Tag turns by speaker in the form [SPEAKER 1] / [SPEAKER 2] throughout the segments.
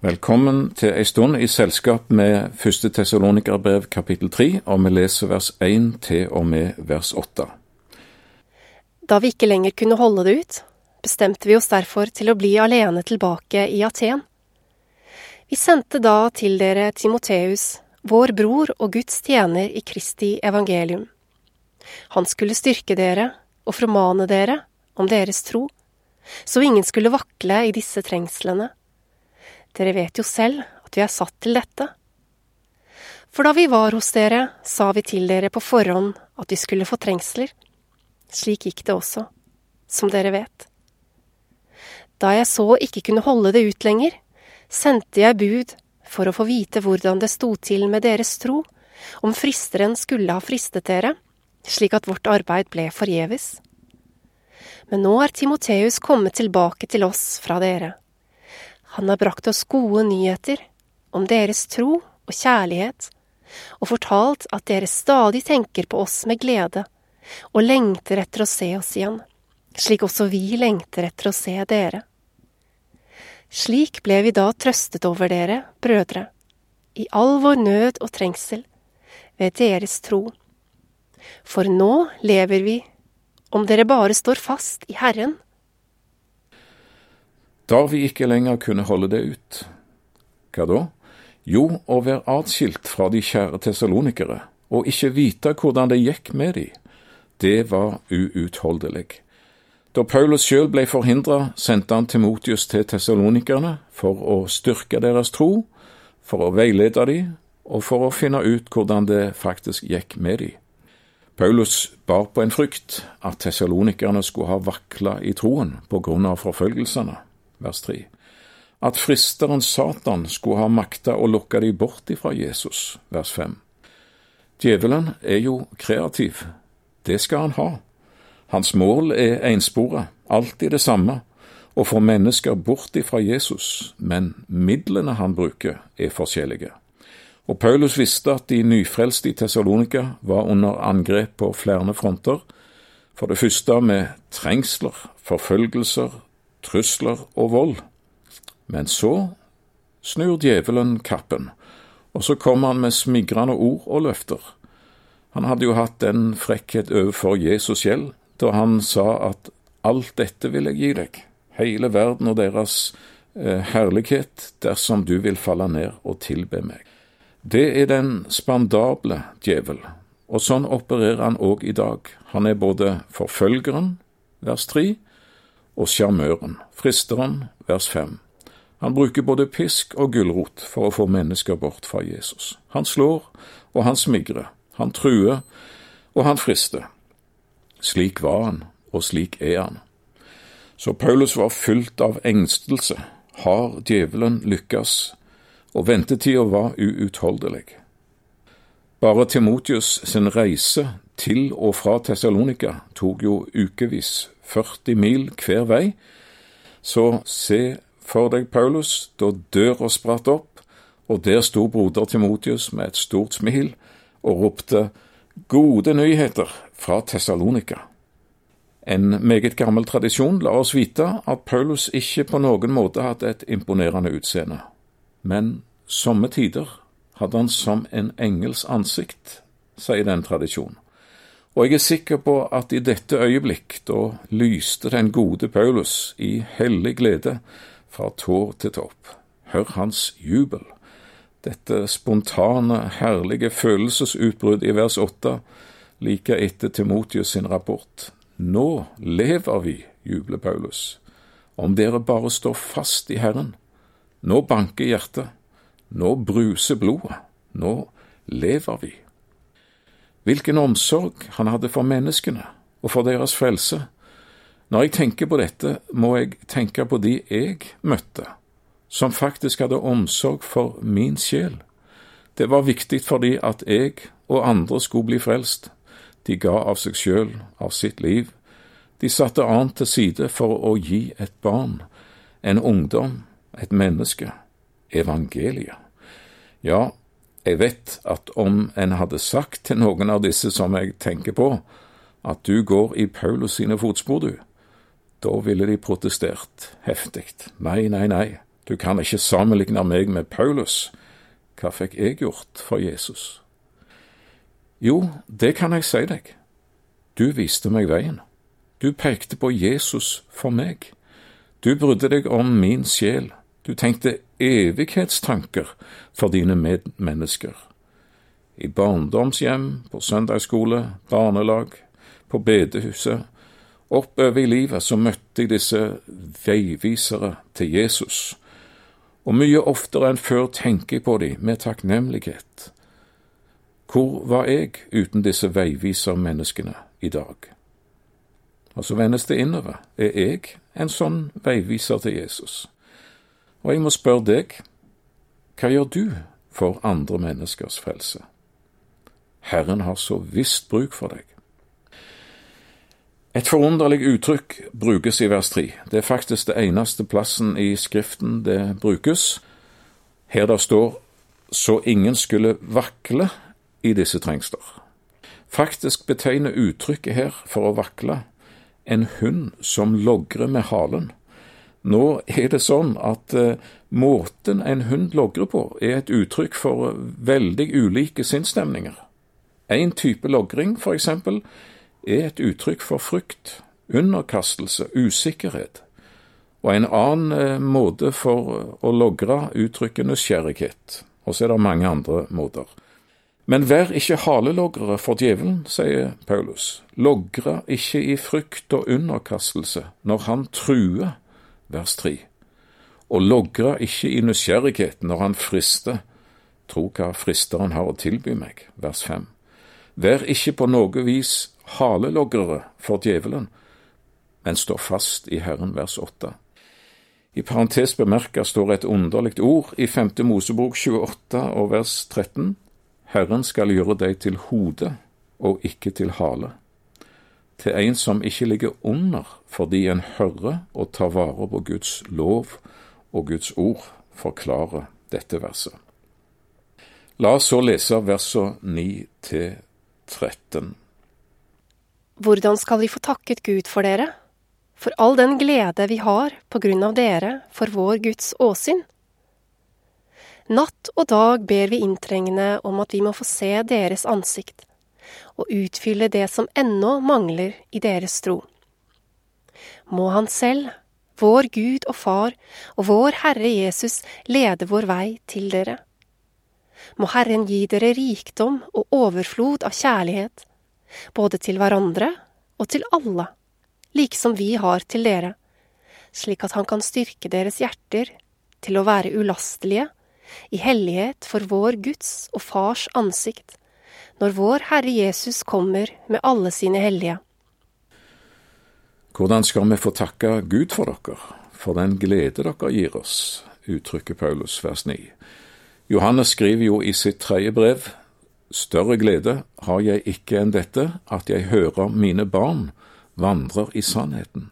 [SPEAKER 1] Velkommen til ei stund i selskap med første Tessalonikerbrev kapittel tre, og vi leser vers 1 til og med vers 8.
[SPEAKER 2] Da vi ikke lenger kunne holde det ut, bestemte vi oss derfor til å bli alene tilbake i Aten. Vi sendte da til dere Timoteus, vår bror og Guds tjener i Kristi evangelium. Han skulle styrke dere og formane dere om deres tro, så ingen skulle vakle i disse trengslene dere vet jo selv at vi er satt til dette. For da vi var hos dere, sa vi til dere på forhånd at vi skulle få trengsler. Slik gikk det også, som dere vet. Da jeg så ikke kunne holde det ut lenger, sendte jeg bud for å få vite hvordan det sto til med deres tro, om fristeren skulle ha fristet dere, slik at vårt arbeid ble forgjeves. Men nå er Timoteus kommet tilbake til oss fra dere. Han har brakt oss gode nyheter om deres tro og kjærlighet, og fortalt at dere stadig tenker på oss med glede og lengter etter å se oss igjen, slik også vi lengter etter å se dere. Slik ble vi da trøstet over dere, brødre, i all vår nød og trengsel, ved deres tro. For nå lever vi, om dere bare står fast i Herren
[SPEAKER 1] da vi ikke lenger kunne holde det ut. Hva da? Jo, å være atskilt fra de kjære tessalonikere, og ikke vite hvordan det gikk med de. Det var uutholdelig. Da Paulus sjøl ble forhindra, sendte han Timotius til tessalonikerne for å styrke deres tro, for å veilede de, og for å finne ut hvordan det faktisk gikk med de. Paulus bar på en frykt at tessalonikerne skulle ha vakla i troen på grunn av forfølgelsene vers 3. At fristeren Satan skulle ha makta å lokke de bort ifra Jesus, vers 5. Djevelen er jo kreativ. Det skal han ha. Hans mål er ensporet, alltid det samme, å få mennesker bort ifra Jesus, men midlene han bruker, er forskjellige. Og Paulus visste at de nyfrelste i Tessalonika var under angrep på flere fronter. For det første med trengsler, forfølgelser, trusler og vold. Men så snur djevelen kappen, og så kommer han med smigrende ord og løfter. Han hadde jo hatt en frekkhet overfor Jesus selv da han sa at alt dette vil jeg gi deg, hele verden og deres eh, herlighet, dersom du vil falle ned og tilbe meg. Det er den spandable djevel, og sånn opererer han òg i dag. Han er både forfølgeren, vers 3, og sjarmøren, fristeren, vers 5. Han bruker både pisk og gulrot for å få mennesker bort fra Jesus. Han slår, og han smigrer. Han truer, og han frister. Slik var han, og slik er han. Så Paulus var fylt av engstelse. Har djevelen lykkes? Og ventetida var uutholdelig. Bare Timotius sin reise til og fra Tessalonika tok jo ukevis 40 mil hver vei. Så se for deg, Paulus, da døra spratt opp, og der sto broder Timotius med et stort smil og ropte Gode nyheter fra Tessalonika. En meget gammel tradisjon lar oss vite at Paulus ikke på noen måte hadde et imponerende utseende, men somme tider hadde han som en engels ansikt, sier den tradisjonen. Og jeg er sikker på at i dette øyeblikk, da lyste den gode Paulus i hellig glede fra tår til topp. Hør hans jubel. Dette spontane, herlige følelsesutbrudd i vers åtte, like etter Timotius sin rapport. Nå lever vi, jubler Paulus, om dere bare står fast i Herren. Nå banker hjertet, nå bruser blodet, nå lever vi. Hvilken omsorg han hadde for menneskene og for deres frelse. Når jeg tenker på dette, må jeg tenke på de jeg møtte, som faktisk hadde omsorg for min sjel. Det var viktig fordi at jeg og andre skulle bli frelst. De ga av seg sjøl, av sitt liv. De satte annet til side for å gi et barn, en ungdom, et menneske, evangeliet. Ja, jeg vet at om en hadde sagt til noen av disse som jeg tenker på, at du går i Paulus sine fotspor, du, da ville de protestert heftig. Nei, nei, nei, Du kan ikke sammenligne meg med Paulus. Hva fikk jeg gjort for Jesus? Jo, det kan jeg si deg. Du viste meg veien. Du pekte på Jesus for meg. Du brydde deg om min sjel. Du tenkte evighetstanker for dine medmennesker. I barndomshjem, på søndagsskole, barnelag, på bedehuset, oppover i livet så møtte jeg disse veivisere til Jesus, og mye oftere enn før tenker jeg på dem med takknemlighet. Hvor var jeg uten disse veivisermenneskene i dag? Og så vendes det innover. Er jeg en sånn veiviser til Jesus? Og jeg må spørre deg, hva gjør du for andre menneskers frelse? Herren har så visst bruk for deg. Et forunderlig uttrykk brukes i vers 3. Det er faktisk det eneste plassen i Skriften det brukes. Her det står så ingen skulle vakle i disse trengsler. Faktisk betegner uttrykket her for å vakle en hund som logrer med halen. Nå er det sånn at uh, måten en hund logrer på, er et uttrykk for veldig ulike sinnsstemninger. En type logring, for eksempel, er et uttrykk for frykt, underkastelse, usikkerhet, og en annen uh, måte for å logre uttrykker nysgjerrighet, og så er det mange andre måter. Men vær ikke haleloggere for djevelen, sier Paulus. Logre ikke i frykt og underkastelse når han truer, vers 3. Og logre ikke i nysgjerrighet når han frister. Tro hva fristeren har å tilby meg, vers 5. Vær ikke på noe vis haleloggere for djevelen, men stå fast i Herren, vers 8. I parentes bemerka står et underlig ord i 5. Mosebok 28 og vers 13. Herren skal gjøre deg til hode og ikke til hale, til en som ikke ligger under fordi en hører og tar vare på Guds lov og Guds ord, forklarer dette verset. La oss så lese versene 9 til 13.
[SPEAKER 2] Hvordan skal vi få takket Gud for dere, for all den glede vi har på grunn av dere for vår Guds åsyn? Natt og dag ber vi inntrengende om at vi må få se deres ansikt, og utfylle det som ennå mangler i deres tro. Må Han selv, vår Gud og Far og vår Herre Jesus lede vår vei til dere. Må Herren gi dere rikdom og overflod av kjærlighet, både til hverandre og til alle, like som vi har til dere, slik at Han kan styrke deres hjerter til å være ulastelige i hellighet for vår Guds og Fars ansikt, når vår Herre Jesus kommer med alle sine hellige.
[SPEAKER 1] Hvordan skal vi få takke Gud for dere, for den glede dere gir oss, uttrykker Paulus vers 9. Johannes skriver jo i sitt tredje brev, Større glede har jeg ikke enn dette, at jeg hører mine barn vandrer i sannheten.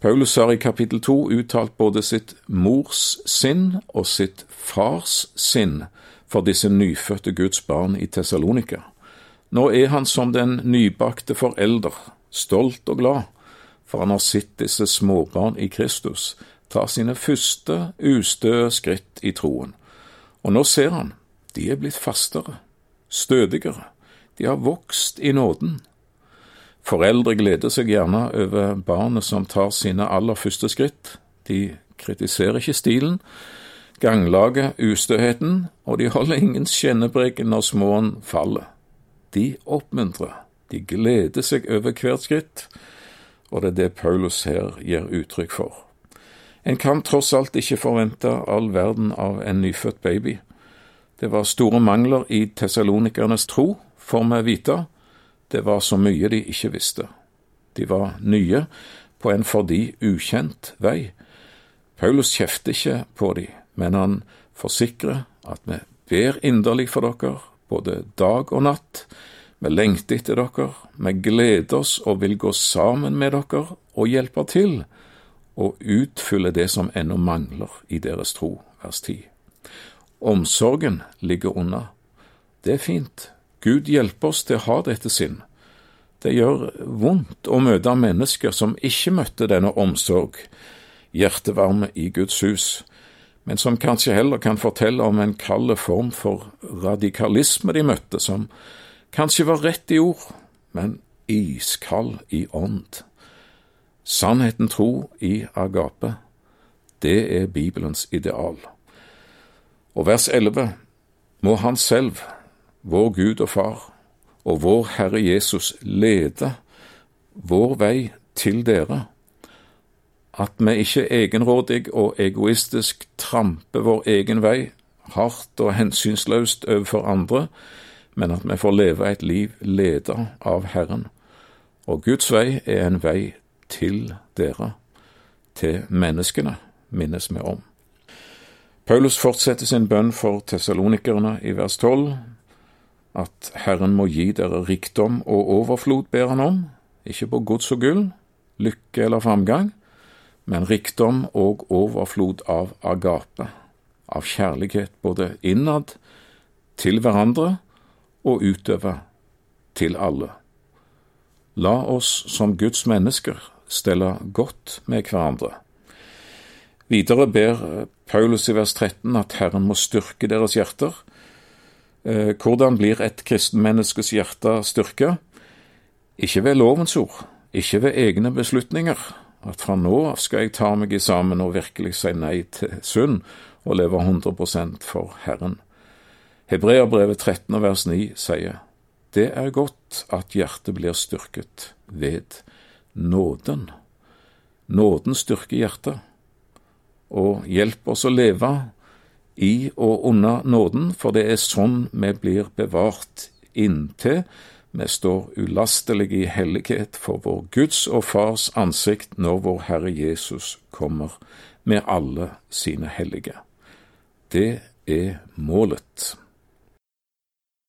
[SPEAKER 1] Paulus har i kapittel to uttalt både sitt mors sinn og sitt fars sinn for disse nyfødte Guds barn i Tessalonika. Nå er han som den nybakte forelder, stolt og glad, for han har sett disse småbarn i Kristus ta sine første ustø skritt i troen. Og nå ser han, de er blitt fastere, stødigere, de har vokst i nåden, Foreldre gleder seg gjerne over barnet som tar sine aller første skritt. De kritiserer ikke stilen, ganglaget, ustøheten, og de holder ingen skjennebrek når småen faller. De oppmuntrer, de gleder seg over hvert skritt, og det er det Paulus her gir uttrykk for. En kan tross alt ikke forvente all verden av en nyfødt baby. Det var store mangler i tessalonikernes tro, får vi vite, det var så mye de ikke visste. De var nye på en for de ukjent vei. Paulus kjefter ikke på de, men han forsikrer at vi ber inderlig for dere, både dag og natt. Vi lengter etter dere, vi gleder oss og vil gå sammen med dere og hjelpe til og utfylle det som ennå mangler i deres tro, vers 10. Omsorgen ligger unna. Det er fint, Gud hjelper oss til å ha dette sinn. Det gjør vondt å møte mennesker som ikke møtte denne omsorg, hjertevarme i Guds hus. Men som kanskje heller kan fortelle om en kald form for radikalisme de møtte, som kanskje var rett i ord, men iskald i ånd. Sannheten tro i agape, det er Bibelens ideal. Og vers 11 må Han selv, vår Gud og Far, og vår Herre Jesus lede vår vei til dere, at vi ikke egenrådig og egoistisk tramper vår egen vei, hardt og hensynsløst overfor andre, men at vi får leve et liv ledet av Herren. Og Guds vei er en vei til dere, til menneskene, minnes vi om. Paulus fortsetter sin bønn for tessalonikerne i vers 12, at Herren må gi dere rikdom og overflod, ber han om, ikke på gods og gull, lykke eller framgang, men rikdom og overflod av agape, av kjærlighet både innad til hverandre og utover til alle. La oss som Guds mennesker stelle godt med hverandre. Videre ber Paulus i vers 13 at Herren må styrke deres hjerter. Eh, hvordan blir et kristenmenneskes hjerte styrka? Ikke ved lovens ord, ikke ved egne beslutninger, at fra nå av skal jeg ta meg i sammen og virkelig si nei til synd og leve 100% for Herren. Hebreabrevet 13 vers 9 sier, Det er godt at hjertet blir styrket ved nåden. Nåden styrker hjertet, og hjelper oss å leve i og under nåden, for det er sånn vi blir bevart inntil vi står ulastelige i hellighet for vår Guds og Fars ansikt når vår Herre Jesus kommer med alle sine hellige. Det er målet.